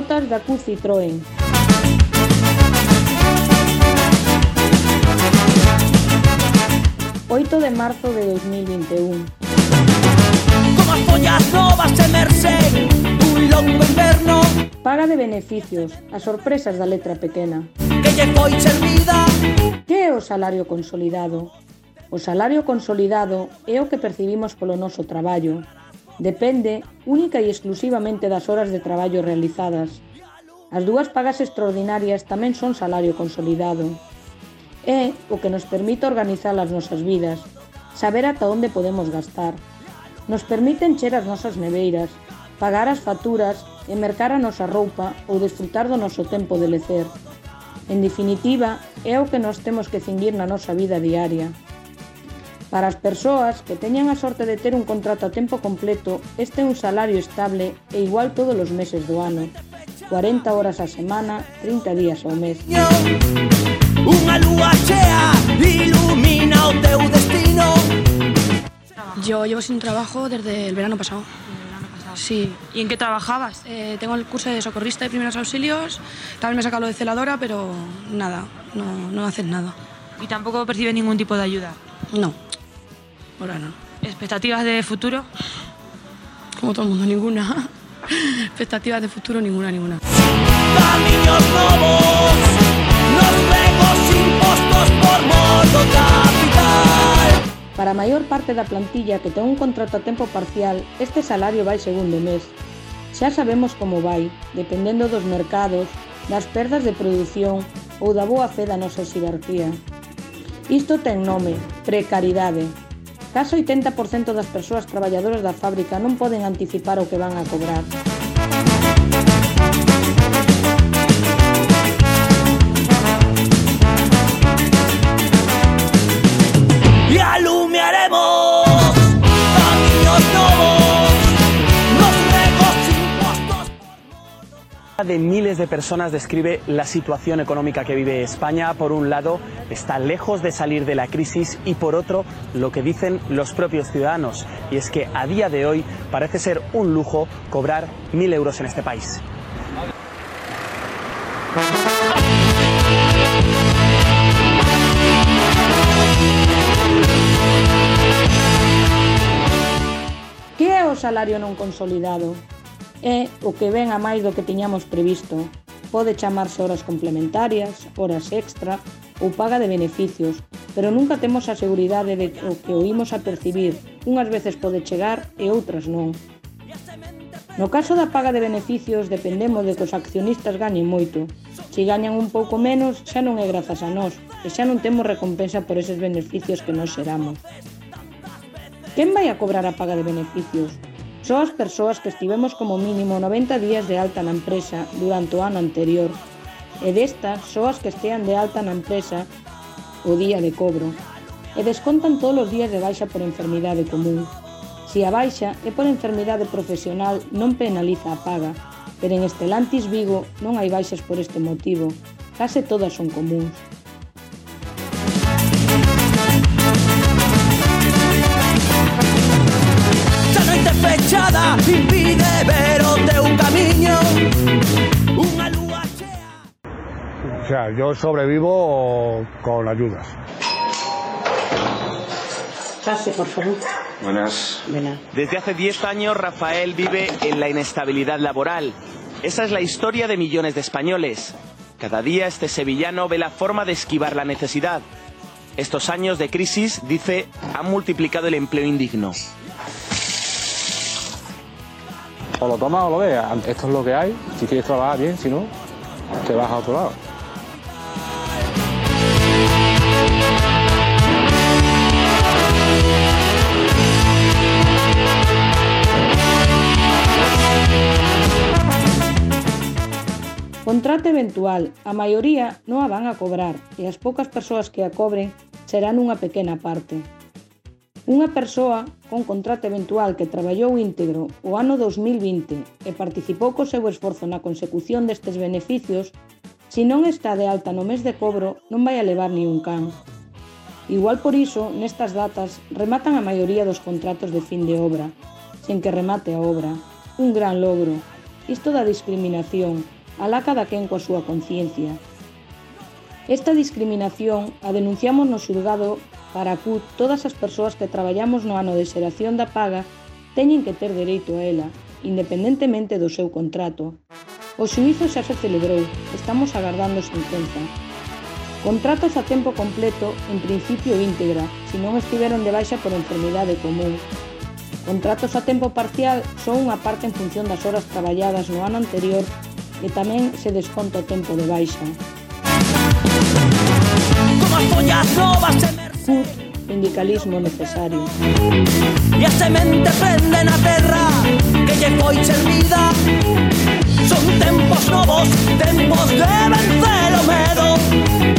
notas da Q Citroën. Oito de marzo de 2021. Como as follas novas se un longo inverno Paga de beneficios, as sorpresas da letra pequena. Que lle foi servida Que é o salario consolidado? O salario consolidado é o que percibimos polo noso traballo, depende única e exclusivamente das horas de traballo realizadas. As dúas pagas extraordinarias tamén son salario consolidado. É o que nos permite organizar as nosas vidas, saber ata onde podemos gastar. Nos permite encher as nosas neveiras, pagar as facturas e mercar a nosa roupa ou desfrutar do noso tempo de lecer. En definitiva, é o que nos temos que cinguir na nosa vida diaria, Para as persoas que teñan a sorte de ter un contrato a tempo completo, este é un salario estable e igual todos os meses do ano. 40 horas a semana, 30 días ao mes. Unha lúa chea ilumina o teu destino Yo llevo sin trabajo desde el verano pasado. Sí, ¿Y en qué trabajabas? eh, tengo el curso de socorrista de primeros auxilios, también me he sacado lo de celadora, pero nada, no, no hacen nada. Y tampoco percibes ningún tipo de ayuda. No, Ahora no. ¿Expectativas de futuro? Como todo el mundo, ninguna. Expectativas de futuro, ninguna, ninguna. Niños lobos, los impostos por modo capital. Para a maior parte da plantilla que ten un contrato a tempo parcial, este salario vai segundo mes. Xa sabemos como vai, dependendo dos mercados, das perdas de produción ou da boa fe da nosa xerarquía. Isto ten nome, precariedade. Case 80% das persoas traballadoras da fábrica non poden anticipar o que van a cobrar. De miles de personas describe la situación económica que vive España. Por un lado, está lejos de salir de la crisis y por otro, lo que dicen los propios ciudadanos. Y es que a día de hoy parece ser un lujo cobrar mil euros en este país. Que é o salario non consolidado? É o que ven a máis do que tiñamos previsto. Pode chamarse horas complementarias, horas extra ou paga de beneficios, pero nunca temos a seguridade de o que oímos a percibir. Unhas veces pode chegar e outras non. No caso da paga de beneficios dependemos de que os accionistas gañen moito. Se gañan un pouco menos, xa non é grazas a nós, e xa non temos recompensa por eses beneficios que nos xeramos. Quen vai a cobrar a paga de beneficios? Só as persoas que estivemos como mínimo 90 días de alta na empresa durante o ano anterior e destas só as que estean de alta na empresa o día de cobro e descontan todos os días de baixa por enfermidade común. Se a baixa é por enfermidade profesional non penaliza a paga, pero en Estelantis Vigo non hai baixas por este motivo, case todas son comuns. Impide ver o teu camiño Unha lúa chea O sea, yo sobrevivo con ayudas. Pase, por favor. Buenas. Desde hace 10 años Rafael vive en la inestabilidad laboral. Esa es la historia de millones de españoles. Cada día este sevillano ve la forma de esquivar la necesidad. Estos años de crisis, dice, han multiplicado el empleo indigno. O lo tomas o lo dejas. Esto es lo que hay. Si quieres trabajar bien, si no, te vas a otro lado. Contrato eventual. A maioría non a van a cobrar e as poucas persoas que a cobren serán unha pequena parte. Unha persoa con contrato eventual que traballou íntegro o ano 2020 e participou co seu esforzo na consecución destes beneficios, se non está de alta no mes de cobro, non vai a levar ni un can. Igual por iso, nestas datas, rematan a maioría dos contratos de fin de obra, sen que remate a obra. Un gran logro. Isto da discriminación, alá cada quen coa súa conciencia. Esta discriminación a denunciamos no xulgado para que todas as persoas que traballamos no ano de xeración da paga teñen que ter dereito a ela, independentemente do seu contrato. O xuizo xa se celebrou, estamos agardando sentenza. Contratos a tempo completo, en principio íntegra, se non estiveron de baixa por enfermidade común. Contratos a tempo parcial son unha parte en función das horas traballadas no ano anterior e tamén se desconta o tempo de baixa. CUT, sindicalismo necesario. E a semente prende na terra que lle foi servida Son tempos novos, tempos de vencer o medo